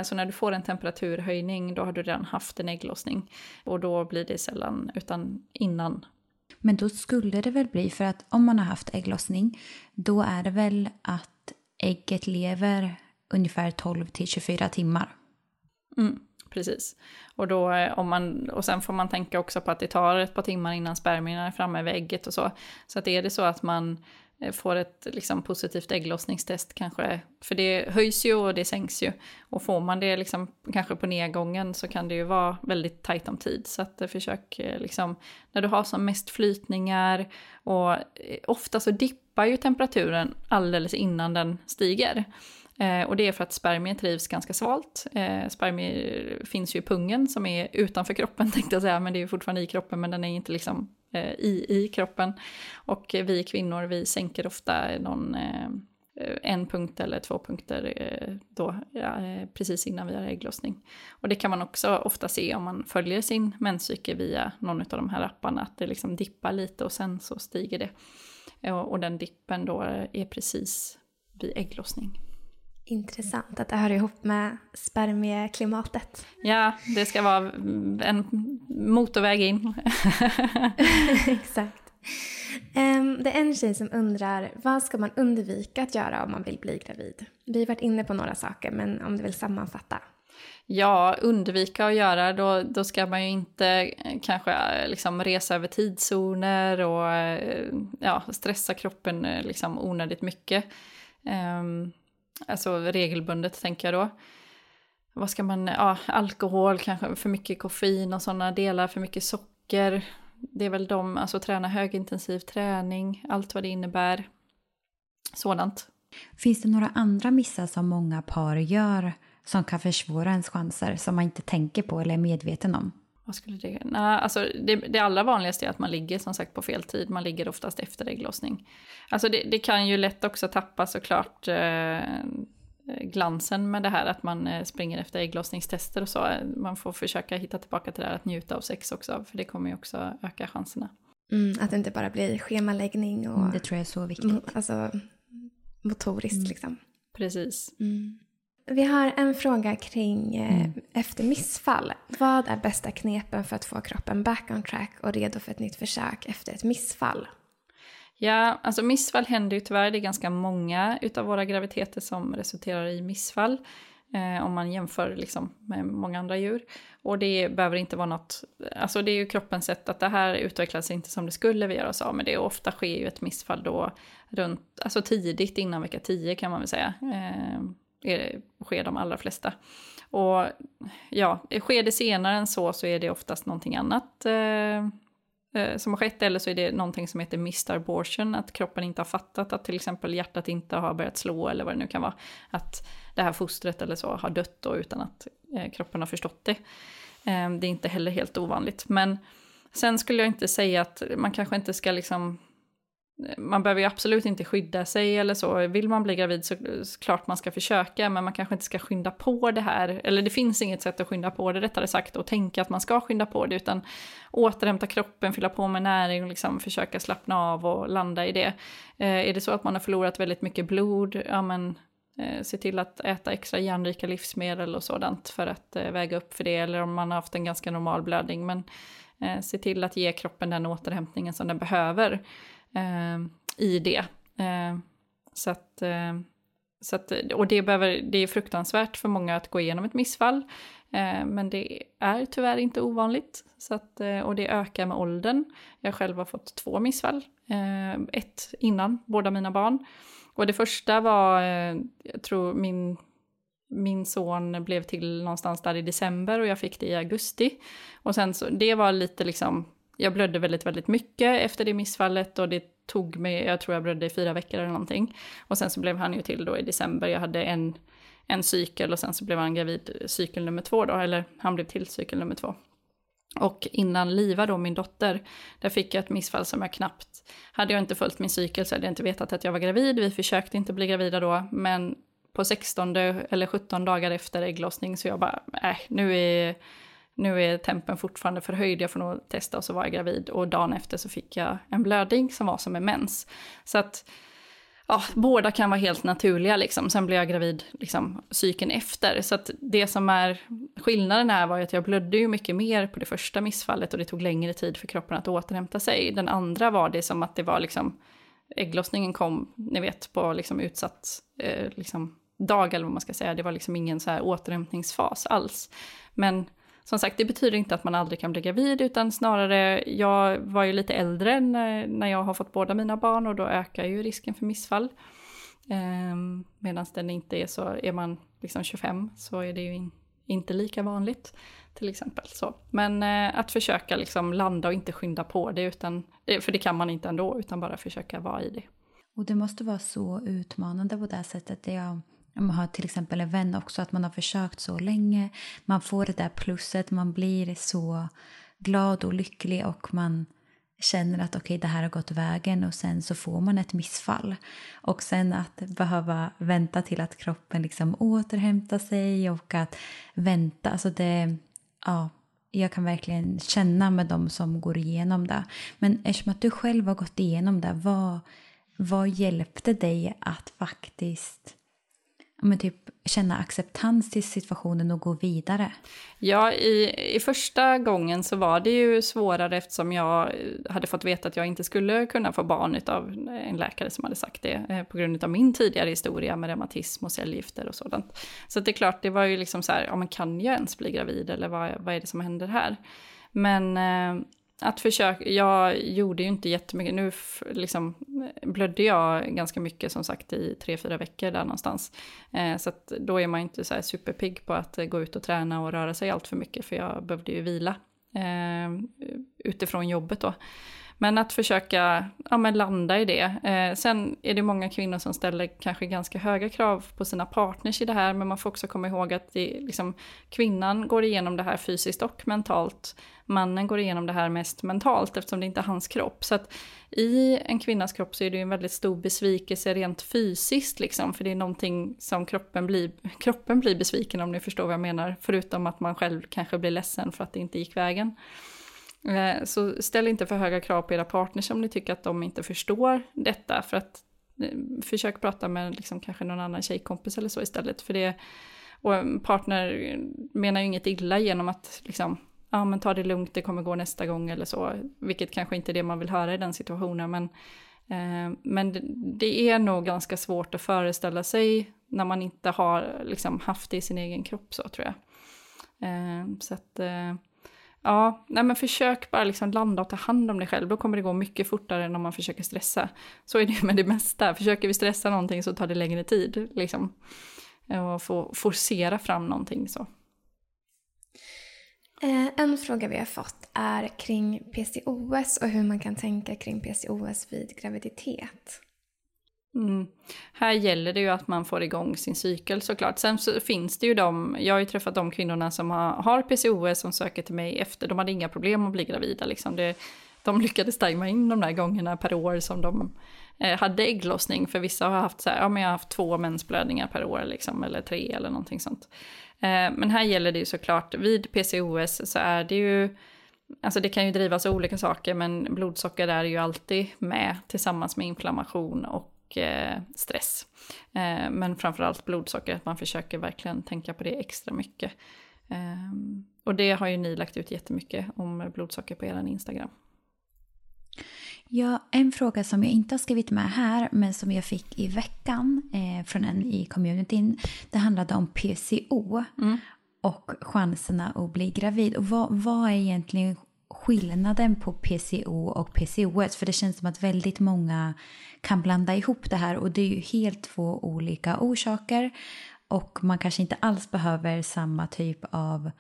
Så när du får en temperaturhöjning, då har du redan haft en ägglossning. Och då blir det sällan, utan innan men då skulle det väl bli, för att om man har haft ägglossning, då är det väl att ägget lever ungefär 12 till 24 timmar. Mm, precis. Och, då, eh, om man, och sen får man tänka också på att det tar ett par timmar innan spermierna är framme vid ägget och så. Så att är det så att man Eh, får ett liksom, positivt ägglossningstest kanske. För det höjs ju och det sänks ju. Och får man det liksom, kanske på nedgången så kan det ju vara väldigt tajt om tid. Så att eh, försök eh, liksom, när du har som mest flytningar och ofta så dippar ju temperaturen alldeles innan den stiger. Eh, och det är för att spermier trivs ganska svalt. Eh, spermier finns ju i pungen som är utanför kroppen tänkte jag säga, men det är ju fortfarande i kroppen men den är inte liksom eh, i, i kroppen. Och vi kvinnor vi sänker ofta någon eh, en punkt eller två punkter eh, då, ja, eh, precis innan vi har ägglossning. Och det kan man också ofta se om man följer sin menscykel via någon av de här apparna, att det liksom dippar lite och sen så stiger det. Och, och den dippen då är precis vid ägglossning. Intressant att det hör ihop med spermieklimatet. Ja, det ska vara en motorväg in. Exakt. Um, det är en tjej som undrar vad ska man undvika att göra om man vill bli gravid? Vi har varit inne på några saker, men om du vill sammanfatta. Ja, undvika att göra, då, då ska man ju inte eh, kanske eh, liksom resa över tidszoner och eh, ja, stressa kroppen liksom onödigt mycket. Um, Alltså regelbundet tänker jag då. Vad ska man, ja, alkohol, kanske för mycket koffein och sådana delar, för mycket socker. Det är väl de, alltså träna högintensiv träning, allt vad det innebär. Sådant. Finns det några andra missar som många par gör som kan försvåra ens chanser som man inte tänker på eller är medveten om? Vad skulle det... Nej, alltså det, det allra vanligaste är att man ligger som sagt på fel tid. Man ligger oftast efter ägglossning. Alltså det, det kan ju lätt också tappa såklart eh, glansen med det här att man eh, springer efter ägglossningstester och så. Man får försöka hitta tillbaka till det här att njuta av sex också, för det kommer ju också öka chanserna. Mm, att det inte bara blir schemaläggning och... Det tror jag är så viktigt. Alltså motoriskt mm. liksom. Precis. Mm. Vi har en fråga kring eh, mm. efter missfall. Vad är bästa knepen för att få kroppen back on track och redo för ett nytt försök efter ett missfall? Ja, alltså missfall händer ju tyvärr. Det är ganska många utav våra graviditeter som resulterar i missfall. Eh, om man jämför liksom med många andra djur. Och det behöver inte vara något, alltså det är ju kroppens sätt att det här utvecklas inte som det skulle vi göra oss av med det. Och ofta sker ju ett missfall då runt, alltså tidigt innan vecka 10 kan man väl säga. Eh, är, sker de allra flesta. Och ja, sker det senare än så så är det oftast någonting annat eh, eh, som har skett, eller så är det någonting som heter missed abortion, att kroppen inte har fattat att till exempel hjärtat inte har börjat slå eller vad det nu kan vara. Att det här fostret eller så har dött då utan att eh, kroppen har förstått det. Eh, det är inte heller helt ovanligt. Men sen skulle jag inte säga att man kanske inte ska liksom man behöver ju absolut inte skydda sig eller så. Vill man bli gravid så klart man ska försöka, men man kanske inte ska skynda på det här. Eller det finns inget sätt att skynda på det rättare sagt och tänka att man ska skynda på det, utan återhämta kroppen, fylla på med näring och liksom försöka slappna av och landa i det. Eh, är det så att man har förlorat väldigt mycket blod, ja men eh, se till att äta extra järnrika livsmedel och sådant för att eh, väga upp för det, eller om man har haft en ganska normal blödning. Men eh, se till att ge kroppen den återhämtningen som den behöver Ehm, i det. Eh, så att, eh, så att, och det, behöver, det är fruktansvärt för många att gå igenom ett missfall. Eh, men det är tyvärr inte ovanligt. Så att, eh, och det ökar med åldern. Jag själv har fått två missfall. Eh, ett innan båda mina barn. Och det första var, eh, jag tror min min son blev till någonstans där i december och jag fick det i augusti. Och sen så, det var lite liksom jag blödde väldigt, väldigt mycket efter det missfallet och det tog mig, jag tror jag blödde i fyra veckor eller någonting. Och sen så blev han ju till då i december, jag hade en, en cykel och sen så blev han gravid cykel nummer två då, eller han blev till cykel nummer två. Och innan Liva då, min dotter, där fick jag ett missfall som jag knappt... Hade jag inte följt min cykel så hade jag inte vetat att jag var gravid. Vi försökte inte bli gravida då, men på 16 eller 17 dagar efter ägglossning så jag bara, äh, nu är nu är tempen fortfarande förhöjd, jag får nog testa och så var jag gravid. Och dagen efter så fick jag en blödning som var som en mens. Så att ja, båda kan vara helt naturliga liksom. Sen blev jag gravid liksom cykeln efter. Så att det som är skillnaden här var ju att jag blödde ju mycket mer på det första missfallet och det tog längre tid för kroppen att återhämta sig. Den andra var det som att det var liksom ägglossningen kom, ni vet, på liksom utsatt eh, liksom dag eller vad man ska säga. Det var liksom ingen så här återhämtningsfas alls. Men som sagt, det betyder inte att man aldrig kan bli gravid, utan snarare, jag var ju lite äldre när, när jag har fått båda mina barn och då ökar ju risken för missfall. Eh, Medan den inte är så, är man liksom 25 så är det ju in, inte lika vanligt till exempel. Så. Men eh, att försöka liksom landa och inte skynda på det, utan, eh, för det kan man inte ändå, utan bara försöka vara i det. Och det måste vara så utmanande på det sättet. Jag man har till exempel en vän också, att man har försökt så länge. Man får det där plusset, man blir så glad och lycklig och man känner att okej, okay, det här har gått vägen och sen så får man ett missfall. Och sen att behöva vänta till att kroppen liksom återhämtar sig och att vänta, alltså det, ja, jag kan verkligen känna med dem som går igenom det. Men eftersom att du själv har gått igenom det, vad, vad hjälpte dig att faktiskt men typ känna acceptans till situationen och gå vidare? Ja, i, i första gången så var det ju svårare eftersom jag eh, hade fått veta att jag inte skulle kunna få barn av en läkare som hade sagt det eh, på grund av min tidigare historia med reumatism och cellgifter och sådant. Så det är klart, det var ju liksom så här, ja men kan jag ens bli gravid eller vad, vad är det som händer här? Men eh, att försöka, jag gjorde ju inte jättemycket, nu liksom blödde jag ganska mycket som sagt i tre, fyra veckor där någonstans. Eh, så att då är man inte så här superpigg på att eh, gå ut och träna och röra sig allt för mycket för jag behövde ju vila eh, utifrån jobbet då. Men att försöka ja, men landa i det. Eh, sen är det många kvinnor som ställer kanske ganska höga krav på sina partners i det här, men man får också komma ihåg att det, liksom, kvinnan går igenom det här fysiskt och mentalt. Mannen går igenom det här mest mentalt eftersom det inte är hans kropp. Så att i en kvinnas kropp så är det ju en väldigt stor besvikelse rent fysiskt, liksom, för det är någonting som kroppen blir, kroppen blir besviken om ni förstår vad jag menar, förutom att man själv kanske blir ledsen för att det inte gick vägen. Eh, så ställ inte för höga krav på era partners om ni tycker att de inte förstår detta. För att eh, försök prata med liksom kanske någon annan tjejkompis eller så istället. För det, och en partner menar ju inget illa genom att liksom, ja men ta det lugnt, det kommer gå nästa gång eller så. Vilket kanske inte är det man vill höra i den situationen. Men, eh, men det, det, är nog ganska svårt att föreställa sig när man inte har liksom, haft det i sin egen kropp så tror jag. Eh, så att, eh, ja, nej men försök bara liksom landa och ta hand om dig själv. Då kommer det gå mycket fortare än om man försöker stressa. Så är det med det mesta. Försöker vi stressa någonting så tar det längre tid. Liksom. Och få forcera fram någonting så. Eh, en fråga vi har fått är kring PCOS och hur man kan tänka kring PCOS vid graviditet. Mm. Här gäller det ju att man får igång sin cykel såklart. Sen så finns det ju de, jag har ju träffat de kvinnorna som har, har PCOS som söker till mig efter, de hade inga problem att bli gravida liksom. Det, de lyckades tajma in de där gångerna per år som de eh, hade ägglossning. För vissa har haft så här, ja men jag har haft två mensblödningar per år liksom, eller tre eller någonting sånt. Eh, men här gäller det ju såklart, vid PCOS så är det ju, alltså det kan ju drivas av olika saker, men blodsocker är ju alltid med tillsammans med inflammation och eh, stress. Eh, men framförallt blodsocker, att man försöker verkligen tänka på det extra mycket. Och det har ju ni lagt ut jättemycket om blodsocker på er Instagram. Ja, en fråga som jag inte har skrivit med här men som jag fick i veckan eh, från en i communityn. Det handlade om PCO mm. och chanserna att bli gravid. Och vad, vad är egentligen skillnaden på PCO och PCOS? För det känns som att väldigt många kan blanda ihop det här och det är ju helt två olika orsaker. Och man kanske inte alls behöver samma typ av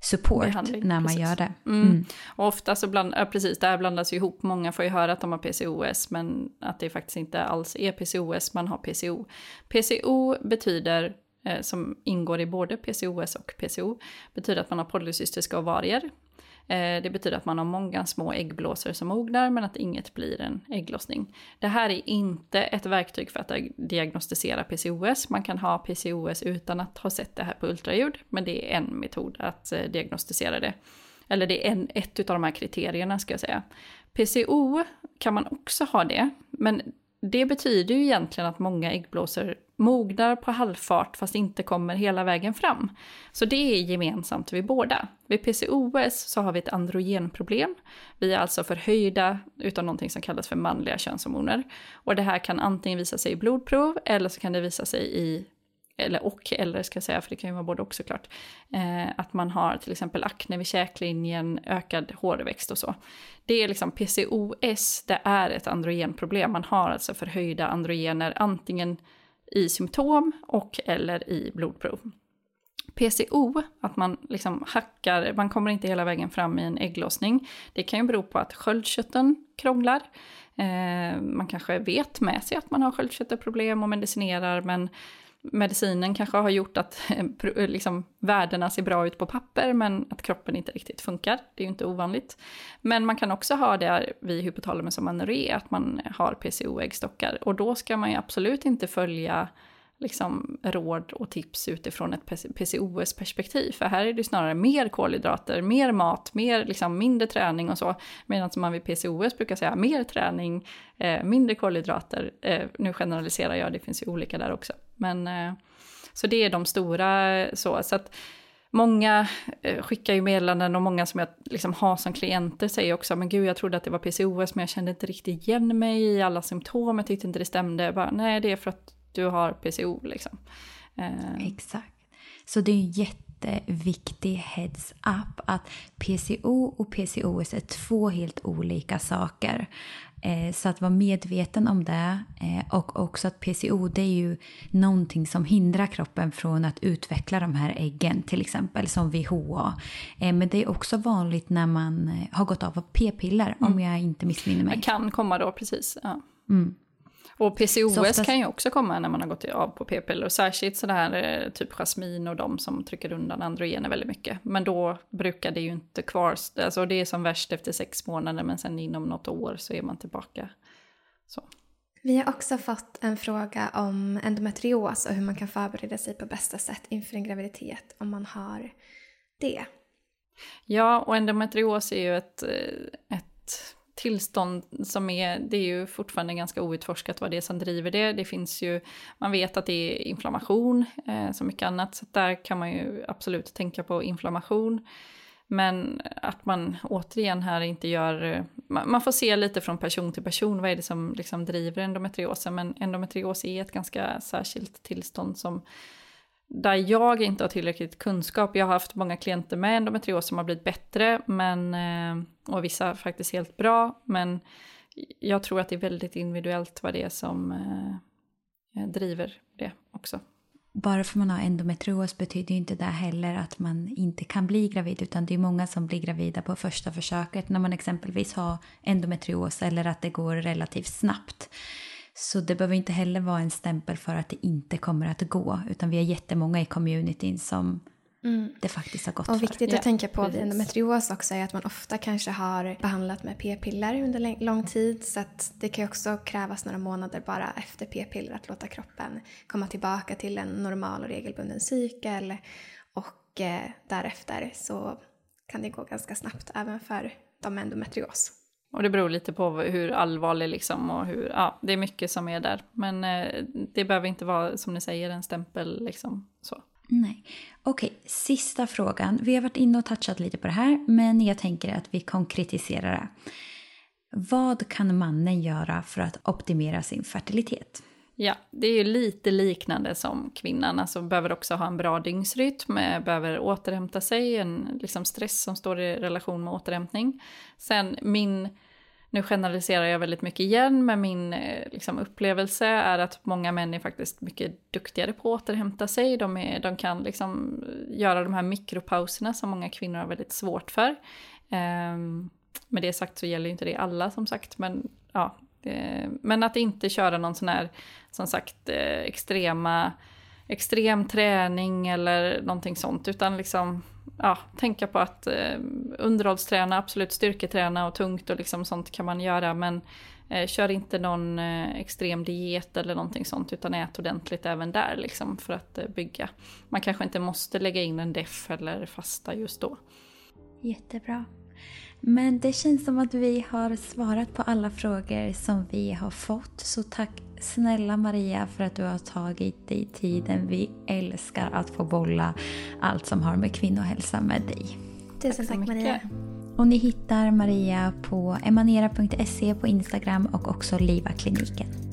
support Behandling, när man precis. gör det. Mm. Mm. Och ofta så bland, ja, precis, det här blandas ju ihop. Många får ju höra att de har PCOS men att det faktiskt inte alls är PCOS, man har PCO. PCO betyder, eh, som ingår i både PCOS och PCO, betyder att man har polycystiska ovarier. Eh, det betyder att man har många små äggblåsor som mognar men att inget blir en ägglossning. Det här är inte ett verktyg för att diagnostisera PCOS. Man kan ha PCOS utan att ha sett det här på ultraljud, men det är en metod att eh, diagnostisera det. Eller det är en, ett av de här kriterierna ska jag säga. PCO kan man också ha det, men det betyder ju egentligen att många äggblåsor mognar på halvfart fast inte kommer hela vägen fram. Så det är gemensamt vid båda. Vid PCOS så har vi ett androgenproblem. Vi är alltså förhöjda utav någonting som kallas för manliga könshormoner. Och det här kan antingen visa sig i blodprov eller så kan det visa sig i eller och eller ska jag säga, för det kan ju vara både och såklart, eh, att man har till exempel akne vid käklinjen, ökad hårväxt och så. Det är liksom PCOS, det är ett androgenproblem. Man har alltså förhöjda androgener antingen i symptom och eller i blodprov. PCO, att man liksom hackar, man kommer inte hela vägen fram i en ägglossning. Det kan ju bero på att sköldkörteln krånglar. Eh, man kanske vet med sig att man har sköldkörtelproblem och medicinerar men medicinen kanske har gjort att eh, eh, liksom, värdena ser bra ut på papper men att kroppen inte riktigt funkar. Det är ju inte ovanligt. Men man kan också ha det vid hypotalamus och anoré, att man har PCO-äggstockar. Och då ska man ju absolut inte följa liksom, råd och tips utifrån ett PCOS-perspektiv. För här är det snarare mer kolhydrater, mer mat, mer, liksom, mindre träning och så. Medan man vid PCOS brukar säga mer träning, eh, mindre kolhydrater. Eh, nu generaliserar jag, det finns ju olika där också. Men, eh, så det är de stora så. så att, Många eh, skickar ju meddelanden och många som jag liksom har som klienter säger också men gud jag trodde att det var PCOS men jag kände inte riktigt igen mig i alla symptom, jag tyckte inte det stämde. bara, Nej det är för att du har PCO liksom. Eh, Exakt. Så det är en jätteviktig heads up att PCO och PCOS är två helt olika saker. Eh, så att vara medveten om det eh, och också att PCO det är ju någonting som hindrar kroppen från att utveckla de här äggen till exempel som VHA. Men det är också vanligt när man har gått av av p-piller mm. om jag inte missminner mig. Det kan komma då precis. Ja. Mm. Och PCOS oftast... kan ju också komma när man har gått av på p-piller. Och särskilt sådär eh, typ jasmin och de som trycker undan androgener väldigt mycket. Men då brukar det ju inte kvar, alltså det är som värst efter sex månader men sen inom något år så är man tillbaka. Så. Vi har också fått en fråga om endometrios och hur man kan förbereda sig på bästa sätt inför en graviditet om man har det. Ja, och endometrios är ju ett, eh, ett tillstånd som är, det är ju fortfarande ganska outforskat vad det är som driver det. Det finns ju, man vet att det är inflammation, eh, som mycket annat, så där kan man ju absolut tänka på inflammation. Men att man återigen här inte gör, eh, man får se lite från person till person, vad är det som liksom driver endometriosen, men endometrios är ett ganska särskilt tillstånd som där jag inte har tillräckligt kunskap. Jag har haft många klienter med endometrios som har blivit bättre, men, eh, och vissa faktiskt helt bra, men jag tror att det är väldigt individuellt vad det är som eh, driver det också bara för att man har endometrios betyder ju inte det heller att man inte kan bli gravid utan det är många som blir gravida på första försöket när man exempelvis har endometrios eller att det går relativt snabbt. Så det behöver inte heller vara en stämpel för att det inte kommer att gå utan vi är jättemånga i communityn som mm. det faktiskt har gått Och viktigt för. att ja, tänka på vid endometrios också är att man ofta kanske har behandlat med p-piller under lång tid så att det kan också krävas några månader bara efter p-piller att låta kroppen komma tillbaka till en normal och regelbunden cykel och eh, därefter så kan det gå ganska snabbt även för de med endometrios. Och det beror lite på hur allvarlig liksom och hur, ja, det är mycket som är där. Men eh, det behöver inte vara, som ni säger, en stämpel liksom så. Nej. Okej, sista frågan. Vi har varit inne och touchat lite på det här, men jag tänker att vi konkretiserar det. Vad kan mannen göra för att optimera sin fertilitet? Ja, det är ju lite liknande som kvinnan, alltså behöver också ha en bra dygnsrytm, eh, behöver återhämta sig, en liksom stress som står i relation med återhämtning. Sen min nu generaliserar jag väldigt mycket igen, men min eh, liksom, upplevelse är att många män är faktiskt mycket duktigare på att återhämta sig. De, är, de kan liksom göra de här mikropauserna som många kvinnor har väldigt svårt för. Um, med det sagt så gäller ju inte det alla som sagt, men ja. Eh, men att inte köra någon sån här, som sagt, eh, extrema, extrem träning eller någonting sånt, utan liksom ja, tänka på att eh, underhållsträna, absolut styrketräna och tungt och liksom sånt kan man göra men eh, kör inte någon eh, extrem diet eller någonting sånt utan ät ordentligt även där liksom för att eh, bygga. Man kanske inte måste lägga in en def eller fasta just då. Jättebra. Men det känns som att vi har svarat på alla frågor som vi har fått. Så tack snälla Maria för att du har tagit dig tiden. Vi älskar att få bolla allt som har med kvinnohälsa med dig. Tusen tack, tack Maria. Och ni hittar Maria på emanera.se på Instagram och också Liva-kliniken.